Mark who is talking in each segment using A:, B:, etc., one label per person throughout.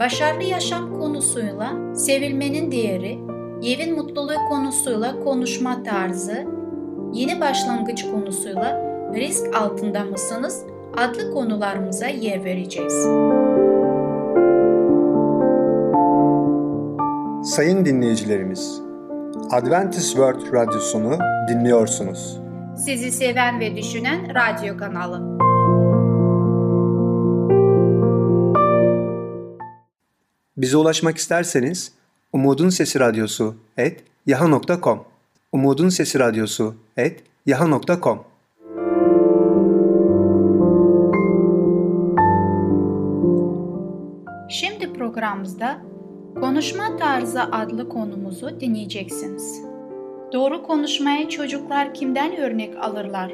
A: başarılı yaşam konusuyla sevilmenin değeri, evin mutluluğu konusuyla konuşma tarzı, yeni başlangıç konusuyla risk altında mısınız adlı konularımıza yer vereceğiz.
B: Sayın dinleyicilerimiz, Adventist World Radyosunu dinliyorsunuz.
A: Sizi seven ve düşünen radyo kanalı.
B: Bize ulaşmak isterseniz Umutun Sesi Radyosu et yaha.com Umutun Sesi Radyosu et yaha.com
A: Şimdi programımızda Konuşma Tarzı adlı konumuzu dinleyeceksiniz. Doğru konuşmaya çocuklar kimden örnek alırlar?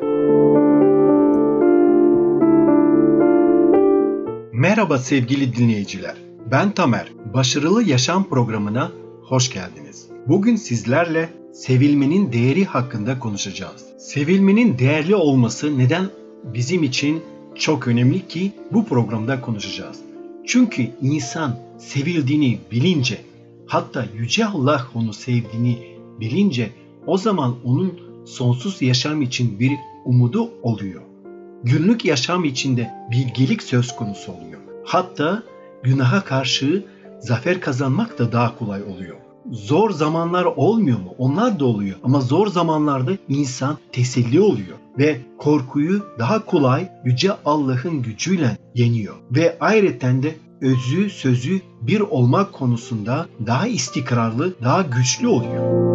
C: Merhaba sevgili dinleyiciler. Ben Tamer. Başarılı Yaşam programına hoş geldiniz. Bugün sizlerle sevilmenin değeri hakkında konuşacağız. Sevilmenin değerli olması neden bizim için çok önemli ki bu programda konuşacağız. Çünkü insan sevildiğini bilince, hatta Yüce Allah onu sevdiğini bilince o zaman onun sonsuz yaşam için bir umudu oluyor. Günlük yaşam içinde bilgelik söz konusu oluyor. Hatta günaha karşı zafer kazanmak da daha kolay oluyor. Zor zamanlar olmuyor mu? Onlar da oluyor. Ama zor zamanlarda insan teselli oluyor ve korkuyu daha kolay Yüce Allah'ın gücüyle yeniyor. Ve ayrıca de özü sözü bir olmak konusunda daha istikrarlı, daha güçlü oluyor.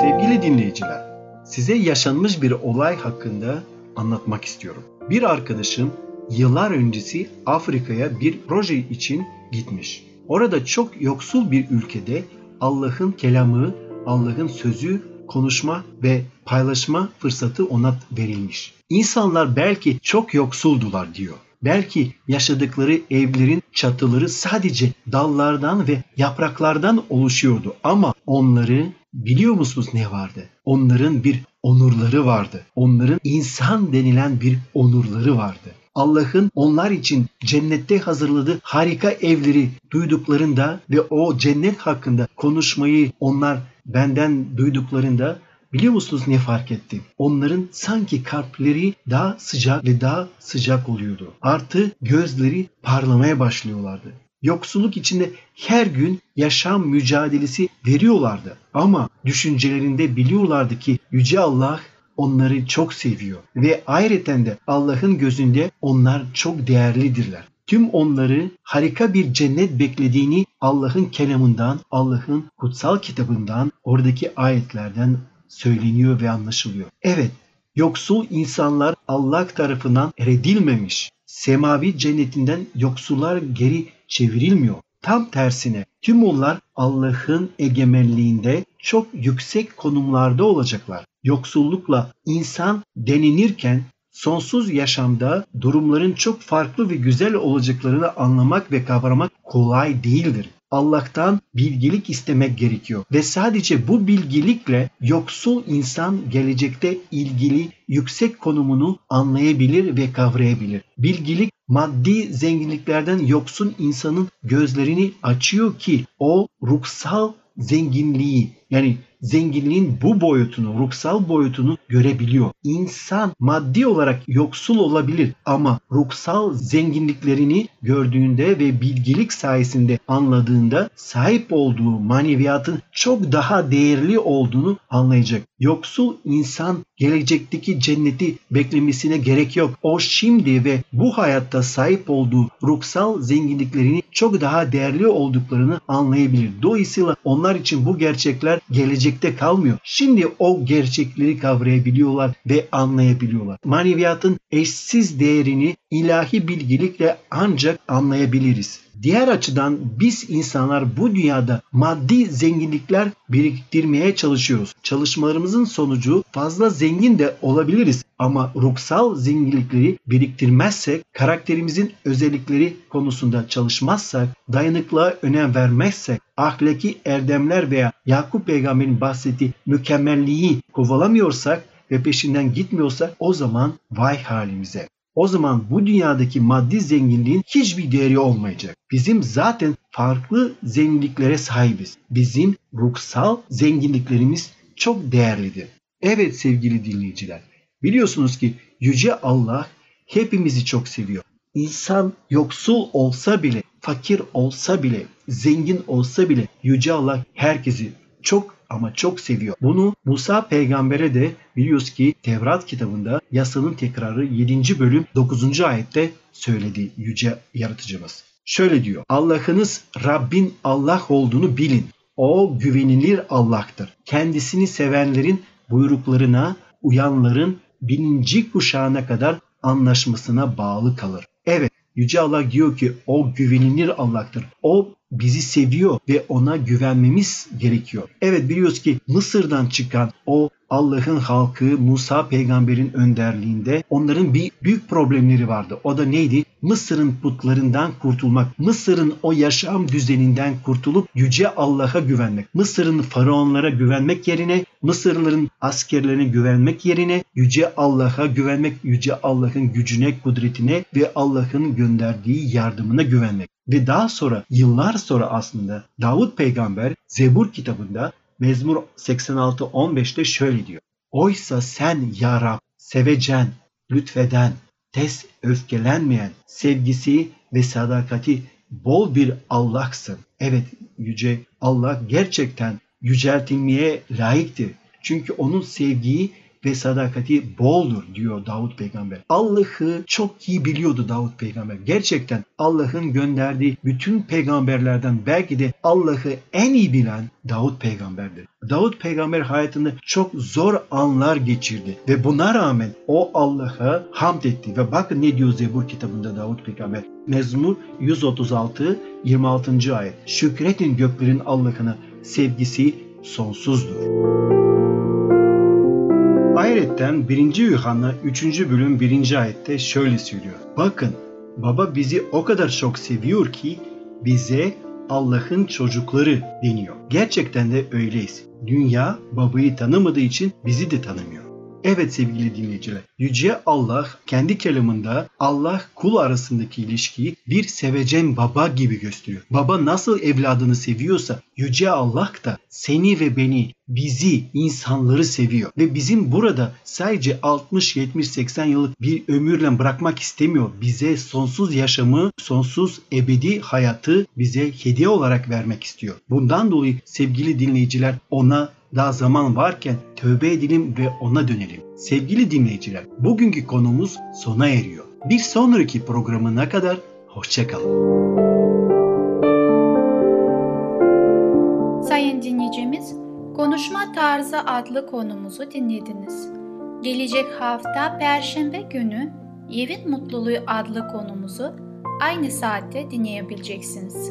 C: Sevgili dinleyiciler, size yaşanmış bir olay hakkında anlatmak istiyorum. Bir arkadaşım yıllar öncesi Afrika'ya bir proje için gitmiş. Orada çok yoksul bir ülkede Allah'ın kelamı, Allah'ın sözü konuşma ve paylaşma fırsatı ona verilmiş. İnsanlar belki çok yoksuldular diyor. Belki yaşadıkları evlerin çatıları sadece dallardan ve yapraklardan oluşuyordu ama onları biliyor musunuz ne vardı? Onların bir onurları vardı. Onların insan denilen bir onurları vardı. Allah'ın onlar için cennette hazırladığı harika evleri duyduklarında ve o cennet hakkında konuşmayı onlar benden duyduklarında biliyor musunuz ne fark ettim? Onların sanki kalpleri daha sıcak ve daha sıcak oluyordu. Artı gözleri parlamaya başlıyorlardı. Yoksulluk içinde her gün yaşam mücadelesi veriyorlardı. Ama düşüncelerinde biliyorlardı ki Yüce Allah onları çok seviyor ve ayrıca de Allah'ın gözünde onlar çok değerlidirler. Tüm onları harika bir cennet beklediğini Allah'ın kelamından, Allah'ın kutsal kitabından, oradaki ayetlerden söyleniyor ve anlaşılıyor. Evet, yoksul insanlar Allah tarafından reddilmemiş. Semavi cennetinden yoksullar geri çevrilmiyor. Tam tersine tüm onlar Allah'ın egemenliğinde çok yüksek konumlarda olacaklar. Yoksullukla insan denenirken sonsuz yaşamda durumların çok farklı ve güzel olacaklarını anlamak ve kavramak kolay değildir. Allah'tan bilgilik istemek gerekiyor ve sadece bu bilgilikle yoksul insan gelecekte ilgili yüksek konumunu anlayabilir ve kavrayabilir. Bilgilik maddi zenginliklerden yoksun insanın gözlerini açıyor ki o ruhsal zenginliği yani zenginliğin bu boyutunu, ruhsal boyutunu görebiliyor. İnsan maddi olarak yoksul olabilir ama ruhsal zenginliklerini gördüğünde ve bilgilik sayesinde anladığında sahip olduğu maneviyatın çok daha değerli olduğunu anlayacak. Yoksul insan gelecekteki cenneti beklemesine gerek yok. O şimdi ve bu hayatta sahip olduğu ruhsal zenginliklerini çok daha değerli olduklarını anlayabilir. Dolayısıyla onlar için bu gerçekler gelecekte kalmıyor. Şimdi o gerçekleri kavrayabiliyorlar ve anlayabiliyorlar. Maneviyatın eşsiz değerini ilahi bilgilikle ancak anlayabiliriz. Diğer açıdan biz insanlar bu dünyada maddi zenginlikler biriktirmeye çalışıyoruz. Çalışmalarımızın sonucu fazla zengin de olabiliriz ama ruhsal zenginlikleri biriktirmezsek, karakterimizin özellikleri konusunda çalışmazsak, dayanıklığa önem vermezsek, ahlaki erdemler veya Yakup peygamberin bahsettiği mükemmelliği kovalamıyorsak ve peşinden gitmiyorsak o zaman vay halimize. O zaman bu dünyadaki maddi zenginliğin hiçbir değeri olmayacak. Bizim zaten farklı zenginliklere sahibiz. Bizim ruhsal zenginliklerimiz çok değerlidir. Evet sevgili dinleyiciler. Biliyorsunuz ki Yüce Allah hepimizi çok seviyor. İnsan yoksul olsa bile, fakir olsa bile, zengin olsa bile Yüce Allah herkesi çok ama çok seviyor. Bunu Musa peygambere de biliyoruz ki Tevrat kitabında yasanın tekrarı 7. bölüm 9. ayette söyledi yüce yaratıcımız. Şöyle diyor. Allah'ınız Rabbin Allah olduğunu bilin. O güvenilir Allah'tır. Kendisini sevenlerin buyruklarına uyanların bininci kuşağına kadar anlaşmasına bağlı kalır. Evet Yüce Allah diyor ki o güvenilir Allah'tır. O bizi seviyor ve ona güvenmemiz gerekiyor. Evet biliyoruz ki Mısır'dan çıkan o Allah'ın halkı Musa peygamberin önderliğinde onların bir büyük problemleri vardı. O da neydi? Mısır'ın putlarından kurtulmak, Mısır'ın o yaşam düzeninden kurtulup yüce Allah'a güvenmek. Mısır'ın faraonlara güvenmek yerine Mısırlıların askerlerine güvenmek yerine yüce Allah'a güvenmek, yüce Allah'ın gücüne, kudretine ve Allah'ın gönderdiği yardımına güvenmek. Ve daha sonra yıllar sonra aslında Davut peygamber Zebur kitabında Mezmur 86-15'te şöyle diyor. Oysa sen ya Rab sevecen, lütfeden, tez öfkelenmeyen, sevgisi ve sadakati bol bir Allah'sın. Evet yüce Allah gerçekten yüceltilmeye layıktır. Çünkü onun sevgiyi ve sadakati boldur diyor Davut peygamber. Allah'ı çok iyi biliyordu Davut peygamber. Gerçekten Allah'ın gönderdiği bütün peygamberlerden belki de Allah'ı en iyi bilen Davut peygamberdir. Davut peygamber hayatında çok zor anlar geçirdi ve buna rağmen o Allah'a hamd etti ve bakın ne diyor Zebur kitabında Davut peygamber. Mezmur 136 26. ayet. Şükretin göklerin Allah'ına sevgisi sonsuzdur. Ayetten 1. Yuhanna 3. bölüm 1. ayette şöyle söylüyor. Bakın baba bizi o kadar çok seviyor ki bize Allah'ın çocukları deniyor. Gerçekten de öyleyiz. Dünya babayı tanımadığı için bizi de tanımıyor. Evet sevgili dinleyiciler, Yüce Allah kendi kelamında Allah kul arasındaki ilişkiyi bir sevecen baba gibi gösteriyor. Baba nasıl evladını seviyorsa Yüce Allah da seni ve beni, bizi, insanları seviyor. Ve bizim burada sadece 60, 70, 80 yıllık bir ömürle bırakmak istemiyor. Bize sonsuz yaşamı, sonsuz ebedi hayatı bize hediye olarak vermek istiyor. Bundan dolayı sevgili dinleyiciler ona daha zaman varken tövbe edelim ve ona dönelim. Sevgili dinleyiciler, bugünkü konumuz sona eriyor. Bir sonraki programına kadar hoşçakalın.
A: Sayın dinleyicimiz, Konuşma Tarzı adlı konumuzu dinlediniz. Gelecek hafta Perşembe günü Evin Mutluluğu adlı konumuzu aynı saatte dinleyebileceksiniz.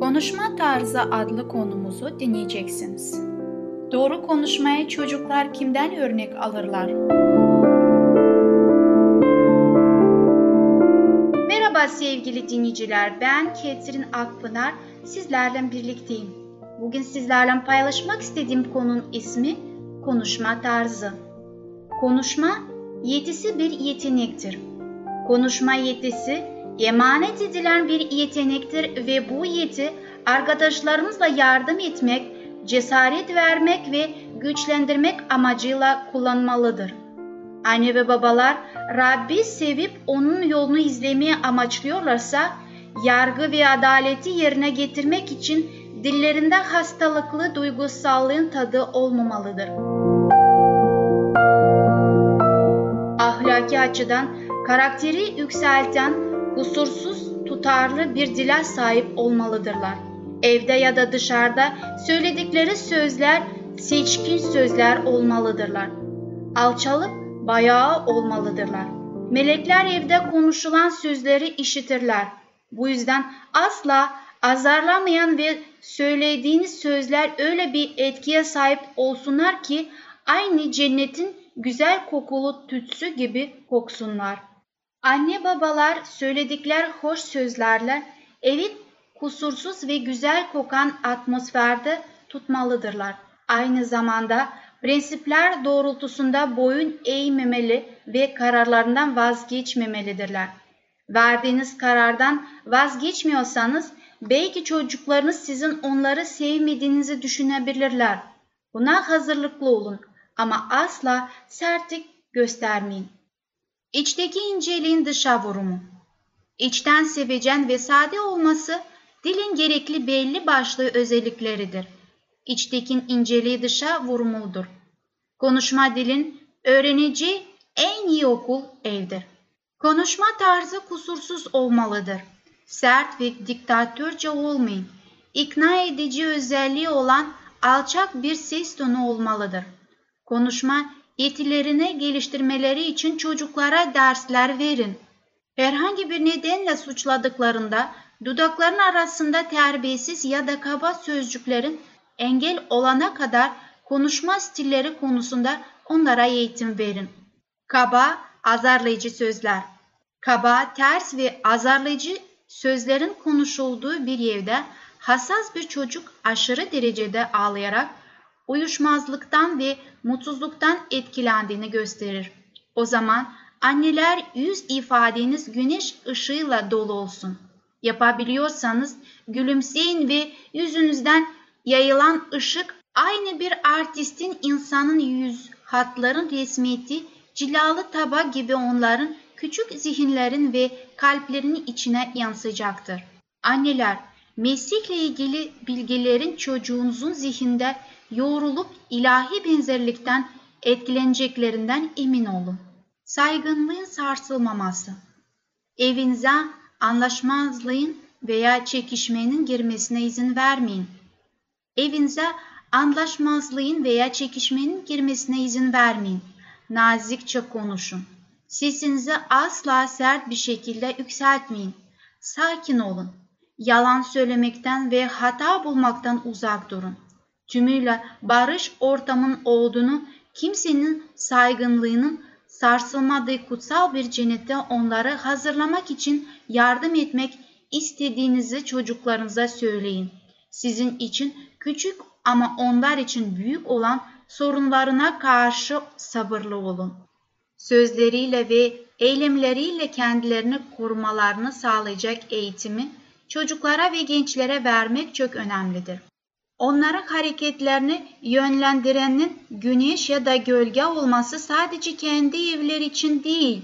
A: Konuşma Tarzı adlı konumuzu dinleyeceksiniz. Doğru konuşmaya çocuklar kimden örnek alırlar?
D: Merhaba sevgili dinleyiciler. Ben Ketrin Akpınar. Sizlerle birlikteyim. Bugün sizlerle paylaşmak istediğim konunun ismi konuşma tarzı. Konuşma yetisi bir yetenektir. Konuşma yetisi emanet edilen bir yetenektir ve bu yeti arkadaşlarımızla yardım etmek, cesaret vermek ve güçlendirmek amacıyla kullanmalıdır. Anne ve babalar Rabbi sevip onun yolunu izlemeyi amaçlıyorlarsa yargı ve adaleti yerine getirmek için dillerinde hastalıklı duygusallığın tadı olmamalıdır. Ahlaki açıdan karakteri yükselten, kusursuz, tutarlı bir dile sahip olmalıdırlar. Evde ya da dışarıda söyledikleri sözler seçkin sözler olmalıdırlar. Alçalıp bayağı olmalıdırlar. Melekler evde konuşulan sözleri işitirler. Bu yüzden asla azarlamayan ve söylediğiniz sözler öyle bir etkiye sahip olsunlar ki aynı cennetin güzel kokulu tütsü gibi koksunlar. Anne babalar söyledikler hoş sözlerle evi kusursuz ve güzel kokan atmosferde tutmalıdırlar. Aynı zamanda prensipler doğrultusunda boyun eğmemeli ve kararlarından vazgeçmemelidirler. Verdiğiniz karardan vazgeçmiyorsanız belki çocuklarınız sizin onları sevmediğinizi düşünebilirler. Buna hazırlıklı olun ama asla sertlik göstermeyin. İçteki inceliğin dışa vurumu. İçten sevecen ve sade olması dilin gerekli belli başlı özellikleridir. İçtekin inceliği dışa vurumudur. Konuşma dilin öğreneceği en iyi okul evdir. Konuşma tarzı kusursuz olmalıdır. Sert ve diktatörce olmayın. İkna edici özelliği olan alçak bir ses tonu olmalıdır. Konuşma yetilerini geliştirmeleri için çocuklara dersler verin. Herhangi bir nedenle suçladıklarında dudakların arasında terbiyesiz ya da kaba sözcüklerin engel olana kadar konuşma stilleri konusunda onlara eğitim verin. Kaba, azarlayıcı sözler. Kaba, ters ve azarlayıcı sözlerin konuşulduğu bir evde hassas bir çocuk aşırı derecede ağlayarak uyuşmazlıktan ve mutsuzluktan etkilendiğini gösterir. O zaman anneler yüz ifadeniz güneş ışığıyla dolu olsun. Yapabiliyorsanız gülümseyin ve yüzünüzden yayılan ışık aynı bir artistin insanın yüz hatların resmiyeti cilalı taba gibi onların küçük zihinlerin ve kalplerinin içine yansıyacaktır. Anneler, meslekle ilgili bilgilerin çocuğunuzun zihinde yoğrulup ilahi benzerlikten etkileneceklerinden emin olun. Saygınlığın sarsılmaması. Evinize anlaşmazlığın veya çekişmenin girmesine izin vermeyin. Evinize anlaşmazlığın veya çekişmenin girmesine izin vermeyin. Nazikçe konuşun. Sesinizi asla sert bir şekilde yükseltmeyin. Sakin olun. Yalan söylemekten ve hata bulmaktan uzak durun. Tümüyle barış ortamın olduğunu, kimsenin saygınlığının sarsılmadığı kutsal bir cennette onları hazırlamak için yardım etmek istediğinizi çocuklarınıza söyleyin. Sizin için küçük ama onlar için büyük olan sorunlarına karşı sabırlı olun. Sözleriyle ve eylemleriyle kendilerini korumalarını sağlayacak eğitimi çocuklara ve gençlere vermek çok önemlidir. Onların hareketlerini yönlendirenin güneş ya da gölge olması sadece kendi evleri için değil,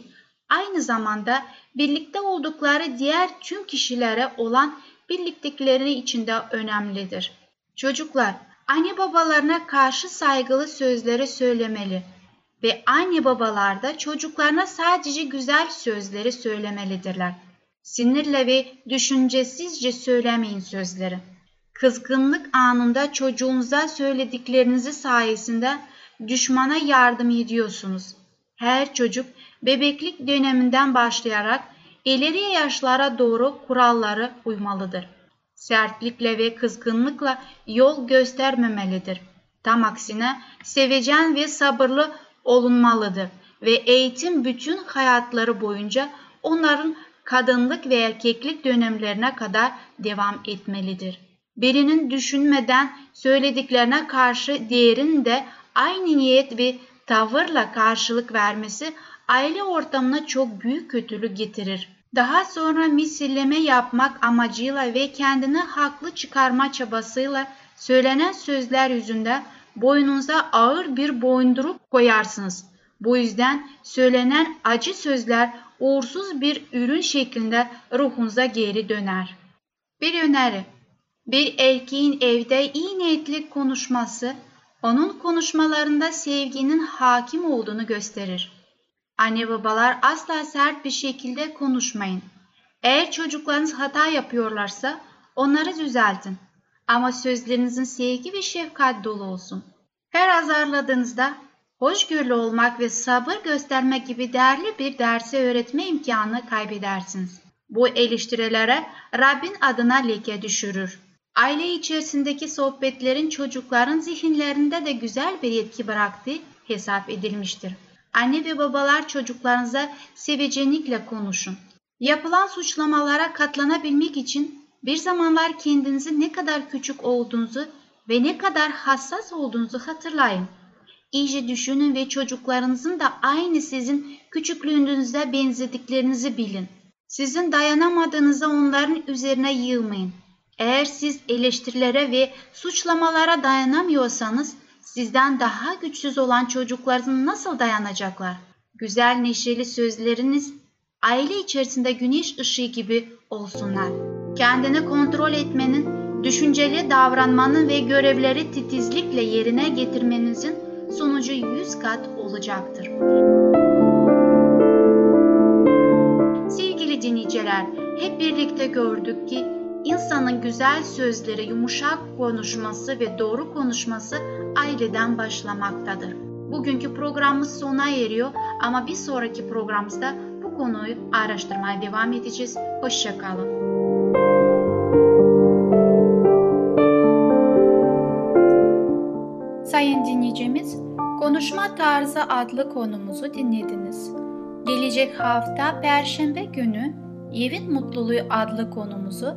D: aynı zamanda birlikte oldukları diğer tüm kişilere olan birliktelikleri için de önemlidir. Çocuklar, anne babalarına karşı saygılı sözleri söylemeli ve anne babalar da çocuklarına sadece güzel sözleri söylemelidirler. Sinirle ve düşüncesizce söylemeyin sözleri. Kızgınlık anında çocuğunuza söylediklerinizi sayesinde düşmana yardım ediyorsunuz. Her çocuk bebeklik döneminden başlayarak ileri yaşlara doğru kuralları uymalıdır. Sertlikle ve kızgınlıkla yol göstermemelidir. Tam aksine sevecen ve sabırlı olunmalıdır ve eğitim bütün hayatları boyunca onların kadınlık ve erkeklik dönemlerine kadar devam etmelidir. Birinin düşünmeden söylediklerine karşı diğerinin de aynı niyet ve tavırla karşılık vermesi aile ortamına çok büyük kötülük getirir. Daha sonra misilleme yapmak amacıyla ve kendini haklı çıkarma çabasıyla söylenen sözler yüzünden boynunuza ağır bir boyunduruk koyarsınız. Bu yüzden söylenen acı sözler uğursuz bir ürün şeklinde ruhunuza geri döner. Bir öneri. Bir erkeğin evde iyi niyetli konuşması, onun konuşmalarında sevginin hakim olduğunu gösterir. Anne babalar asla sert bir şekilde konuşmayın. Eğer çocuklarınız hata yapıyorlarsa onları düzeltin. Ama sözlerinizin sevgi ve şefkat dolu olsun. Her azarladığınızda hoşgörülü olmak ve sabır göstermek gibi değerli bir dersi öğretme imkanını kaybedersiniz. Bu eleştirilere Rabbin adına leke düşürür. Aile içerisindeki sohbetlerin çocukların zihinlerinde de güzel bir etki bıraktığı hesap edilmiştir. Anne ve babalar çocuklarınıza sevecenlikle konuşun. Yapılan suçlamalara katlanabilmek için bir zamanlar kendinizi ne kadar küçük olduğunuzu ve ne kadar hassas olduğunuzu hatırlayın. İyice düşünün ve çocuklarınızın da aynı sizin küçüklüğünüzde benzediklerinizi bilin. Sizin dayanamadığınızda onların üzerine yığmayın. Eğer siz eleştirilere ve suçlamalara dayanamıyorsanız sizden daha güçsüz olan çocukların nasıl dayanacaklar? Güzel neşeli sözleriniz aile içerisinde güneş ışığı gibi olsunlar. Kendini kontrol etmenin, düşünceli davranmanın ve görevleri titizlikle yerine getirmenizin sonucu yüz kat olacaktır. Sevgili dinleyiciler, hep birlikte gördük ki insanın güzel sözleri, yumuşak konuşması ve doğru konuşması aileden başlamaktadır. Bugünkü programımız sona eriyor ama bir sonraki programımızda bu konuyu araştırmaya devam edeceğiz. Hoşçakalın.
A: Sayın dinleyicimiz, Konuşma Tarzı adlı konumuzu dinlediniz. Gelecek hafta Perşembe günü Evin Mutluluğu adlı konumuzu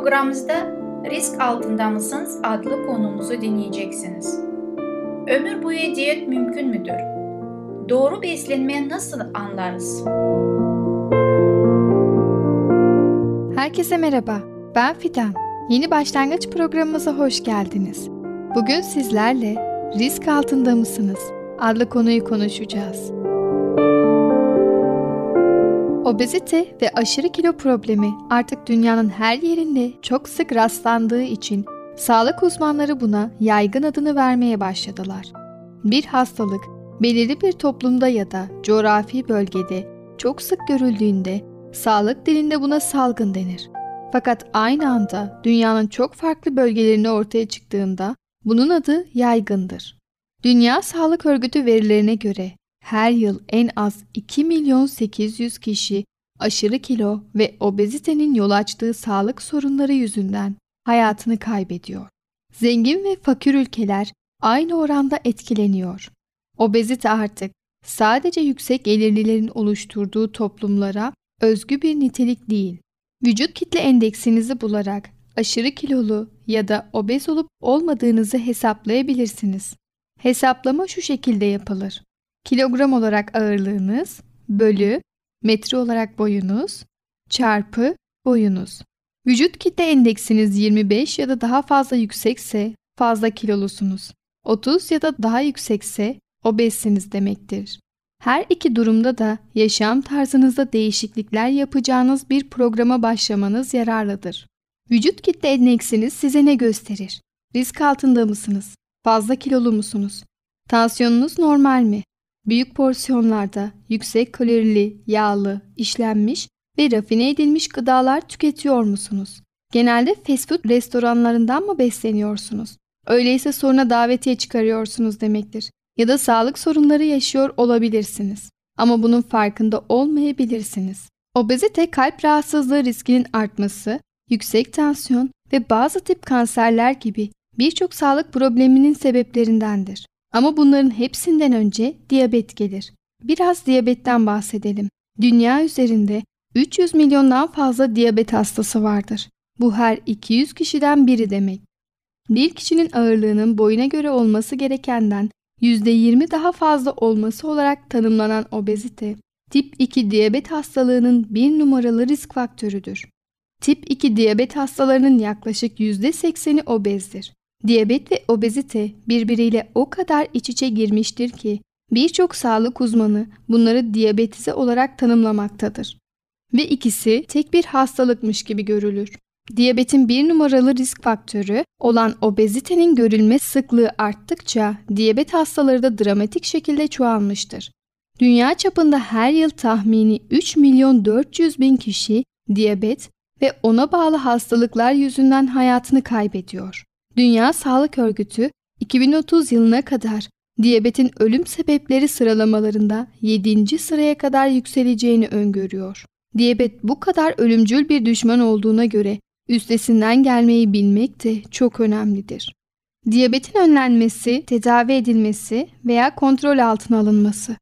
A: programımızda Risk Altında Mısınız adlı konumuzu dinleyeceksiniz. Ömür boyu diyet mümkün müdür? Doğru beslenmeyi nasıl anlarız?
E: Herkese merhaba, ben Fidan. Yeni başlangıç programımıza hoş geldiniz. Bugün sizlerle Risk Altında Mısınız adlı konuyu konuşacağız. Obezite ve aşırı kilo problemi artık dünyanın her yerinde çok sık rastlandığı için sağlık uzmanları buna yaygın adını vermeye başladılar. Bir hastalık belirli bir toplumda ya da coğrafi bölgede çok sık görüldüğünde sağlık dilinde buna salgın denir. Fakat aynı anda dünyanın çok farklı bölgelerinde ortaya çıktığında bunun adı yaygındır. Dünya Sağlık Örgütü verilerine göre her yıl en az 2 milyon 800 kişi aşırı kilo ve obezitenin yol açtığı sağlık sorunları yüzünden hayatını kaybediyor. Zengin ve fakir ülkeler aynı oranda etkileniyor. Obezite artık sadece yüksek gelirlilerin oluşturduğu toplumlara özgü bir nitelik değil. Vücut kitle endeksinizi bularak aşırı kilolu ya da obez olup olmadığınızı hesaplayabilirsiniz. Hesaplama şu şekilde yapılır. Kilogram olarak ağırlığınız bölü metre olarak boyunuz çarpı boyunuz. Vücut kitle endeksiniz 25 ya da daha fazla yüksekse fazla kilolusunuz. 30 ya da daha yüksekse obezsiniz demektir. Her iki durumda da yaşam tarzınızda değişiklikler yapacağınız bir programa başlamanız yararlıdır. Vücut kitle endeksiniz size ne gösterir? Risk altında mısınız? Fazla kilolu musunuz? Tansiyonunuz normal mi? Büyük porsiyonlarda yüksek kalorili, yağlı, işlenmiş ve rafine edilmiş gıdalar tüketiyor musunuz? Genelde fast food restoranlarından mı besleniyorsunuz? Öyleyse soruna davetiye çıkarıyorsunuz demektir. Ya da sağlık sorunları yaşıyor olabilirsiniz. Ama bunun farkında olmayabilirsiniz. Obezite kalp rahatsızlığı riskinin artması, yüksek tansiyon ve bazı tip kanserler gibi birçok sağlık probleminin sebeplerindendir. Ama bunların hepsinden önce diyabet gelir. Biraz diyabetten bahsedelim. Dünya üzerinde 300 milyondan fazla diyabet hastası vardır. Bu her 200 kişiden biri demek. Bir kişinin ağırlığının boyuna göre olması gerekenden %20 daha fazla olması olarak tanımlanan obezite, tip 2 diyabet hastalığının bir numaralı risk faktörüdür. Tip 2 diyabet hastalarının yaklaşık %80'i obezdir. Diyabet ve obezite birbiriyle o kadar iç içe girmiştir ki birçok sağlık uzmanı bunları diyabetize olarak tanımlamaktadır. Ve ikisi tek bir hastalıkmış gibi görülür. Diyabetin bir numaralı risk faktörü olan obezitenin görülme sıklığı arttıkça diyabet hastaları da dramatik şekilde çoğalmıştır. Dünya çapında her yıl tahmini 3 milyon 400 bin kişi diyabet ve ona bağlı hastalıklar yüzünden hayatını kaybediyor. Dünya Sağlık Örgütü 2030 yılına kadar diyabetin ölüm sebepleri sıralamalarında 7. sıraya kadar yükseleceğini öngörüyor. Diyabet bu kadar ölümcül bir düşman olduğuna göre üstesinden gelmeyi bilmek de çok önemlidir. Diyabetin önlenmesi, tedavi edilmesi veya kontrol altına alınması.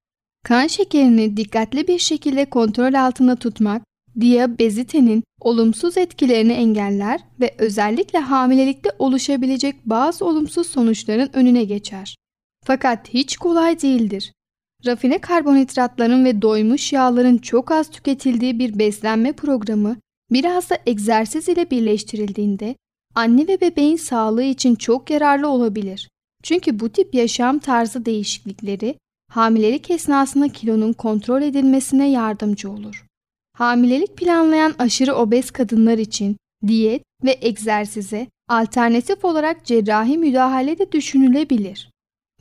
E: Kan şekerini dikkatli bir şekilde kontrol altında tutmak, diyabezitenin olumsuz etkilerini engeller ve özellikle hamilelikte oluşabilecek bazı olumsuz sonuçların önüne geçer. Fakat hiç kolay değildir. Rafine karbonhidratların ve doymuş yağların çok az tüketildiği bir beslenme programı biraz da egzersiz ile birleştirildiğinde anne ve bebeğin sağlığı için çok yararlı olabilir. Çünkü bu tip yaşam tarzı değişiklikleri hamilelik esnasında kilonun kontrol edilmesine yardımcı olur. Hamilelik planlayan aşırı obez kadınlar için diyet ve egzersize alternatif olarak cerrahi müdahale de düşünülebilir.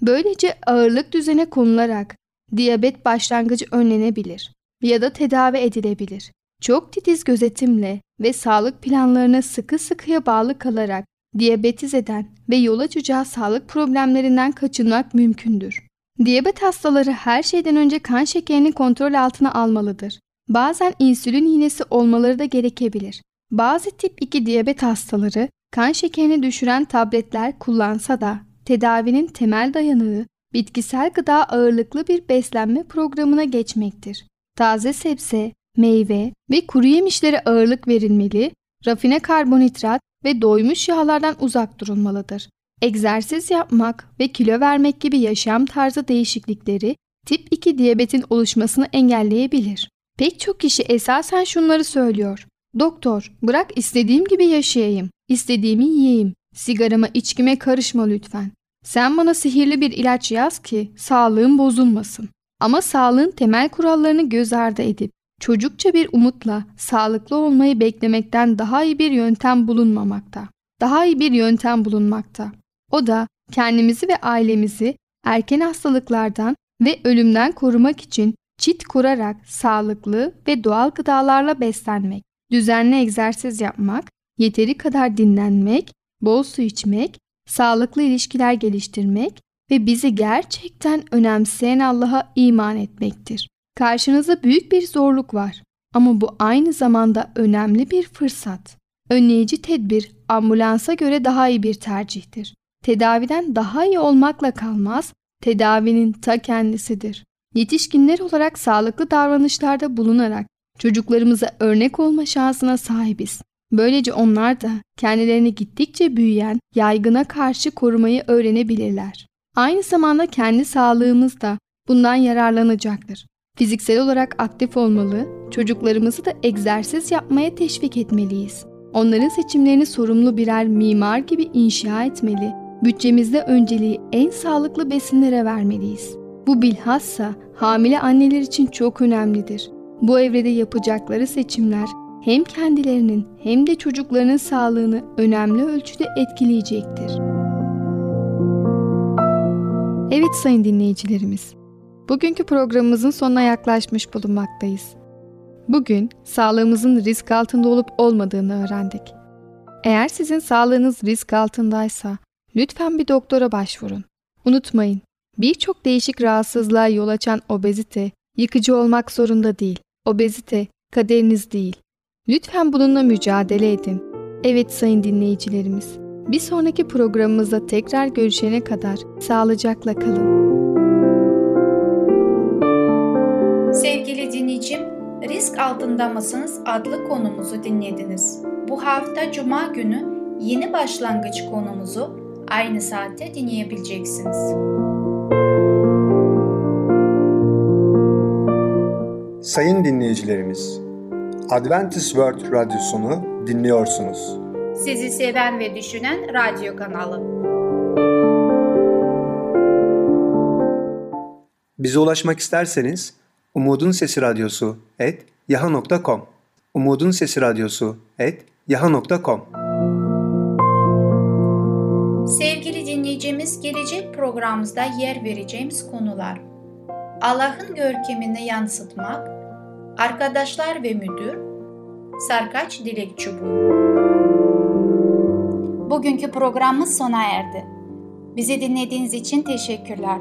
E: Böylece ağırlık düzene konularak diyabet başlangıcı önlenebilir ya da tedavi edilebilir. Çok titiz gözetimle ve sağlık planlarına sıkı sıkıya bağlı kalarak diyabetiz eden ve yol açacağı sağlık problemlerinden kaçınmak mümkündür. Diyabet hastaları her şeyden önce kan şekerini kontrol altına almalıdır. Bazen insülin iğnesi olmaları da gerekebilir. Bazı tip 2 diyabet hastaları kan şekerini düşüren tabletler kullansa da tedavinin temel dayanığı bitkisel gıda ağırlıklı bir beslenme programına geçmektir. Taze sebze, meyve ve kuru yemişlere ağırlık verilmeli, rafine karbonhidrat ve doymuş yağlardan uzak durulmalıdır. Egzersiz yapmak ve kilo vermek gibi yaşam tarzı değişiklikleri tip 2 diyabetin oluşmasını engelleyebilir. Pek çok kişi esasen şunları söylüyor. Doktor, bırak istediğim gibi yaşayayım, istediğimi yiyeyim, sigarama içkime karışma lütfen. Sen bana sihirli bir ilaç yaz ki sağlığım bozulmasın. Ama sağlığın temel kurallarını göz ardı edip çocukça bir umutla sağlıklı olmayı beklemekten daha iyi bir yöntem bulunmamakta. Daha iyi bir yöntem bulunmakta. O da kendimizi ve ailemizi erken hastalıklardan ve ölümden korumak için çit kurarak sağlıklı ve doğal gıdalarla beslenmek, düzenli egzersiz yapmak, yeteri kadar dinlenmek, bol su içmek, sağlıklı ilişkiler geliştirmek ve bizi gerçekten önemseyen Allah'a iman etmektir. Karşınızda büyük bir zorluk var ama bu aynı zamanda önemli bir fırsat. Önleyici tedbir ambulansa göre daha iyi bir tercihtir. Tedaviden daha iyi olmakla kalmaz, tedavinin ta kendisidir. Yetişkinler olarak sağlıklı davranışlarda bulunarak çocuklarımıza örnek olma şansına sahibiz. Böylece onlar da kendilerini gittikçe büyüyen yaygına karşı korumayı öğrenebilirler. Aynı zamanda kendi sağlığımız da bundan yararlanacaktır. Fiziksel olarak aktif olmalı, çocuklarımızı da egzersiz yapmaya teşvik etmeliyiz. Onların seçimlerini sorumlu birer mimar gibi inşa etmeli, bütçemizde önceliği en sağlıklı besinlere vermeliyiz. Bu bilhassa hamile anneler için çok önemlidir. Bu evrede yapacakları seçimler hem kendilerinin hem de çocuklarının sağlığını önemli ölçüde etkileyecektir. Evet sayın dinleyicilerimiz, bugünkü programımızın sonuna yaklaşmış bulunmaktayız. Bugün sağlığımızın risk altında olup olmadığını öğrendik. Eğer sizin sağlığınız risk altındaysa lütfen bir doktora başvurun. Unutmayın, birçok değişik rahatsızlığa yol açan obezite yıkıcı olmak zorunda değil. Obezite kaderiniz değil. Lütfen bununla mücadele edin. Evet sayın dinleyicilerimiz, Bir sonraki programımızda tekrar görüşene kadar sağlıcakla kalın.
D: Sevgili dinleyicim, Risk Altında mısınız adlı konumuzu dinlediniz. Bu hafta Cuma günü yeni başlangıç konumuzu aynı saatte dinleyebileceksiniz.
B: Sayın dinleyicilerimiz, Adventist World Radyosunu dinliyorsunuz.
D: Sizi seven ve düşünen radyo kanalı.
B: Bize ulaşmak isterseniz Umutun Sesi Radyosu et yaha.com Umutun Sesi Radyosu et yaha.com
D: Sevgili dinleyicimiz gelecek programımızda yer vereceğimiz konular Allah'ın görkemini yansıtmak, arkadaşlar ve müdür, sarkaç dilek çubuğu. Bugünkü programımız sona erdi. Bizi dinlediğiniz için teşekkürler.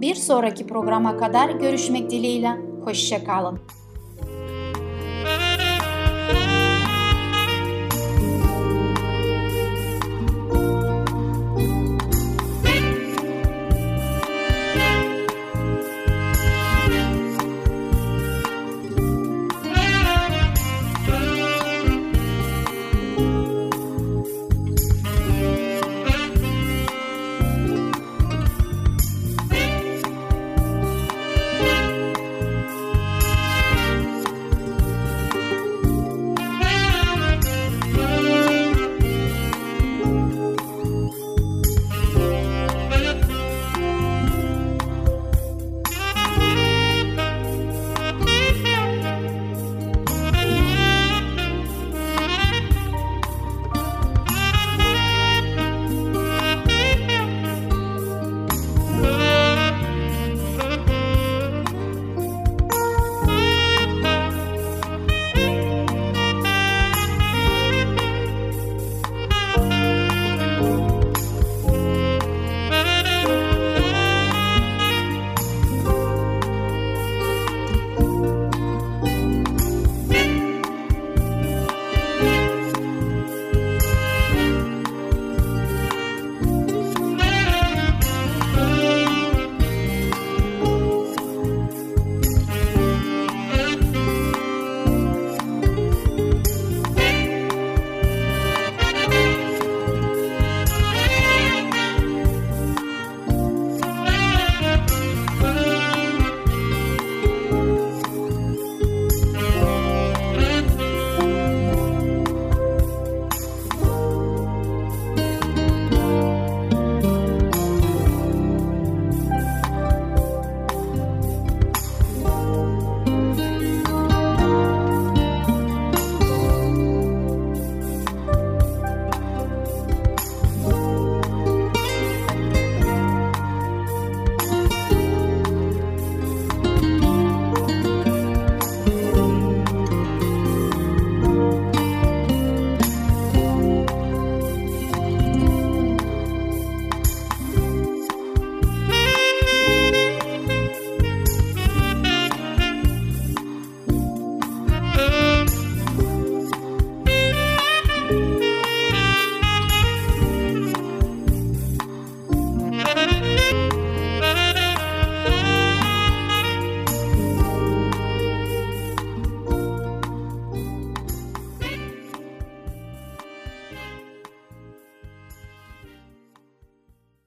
D: Bir sonraki programa kadar görüşmek dileğiyle. Hoşçakalın.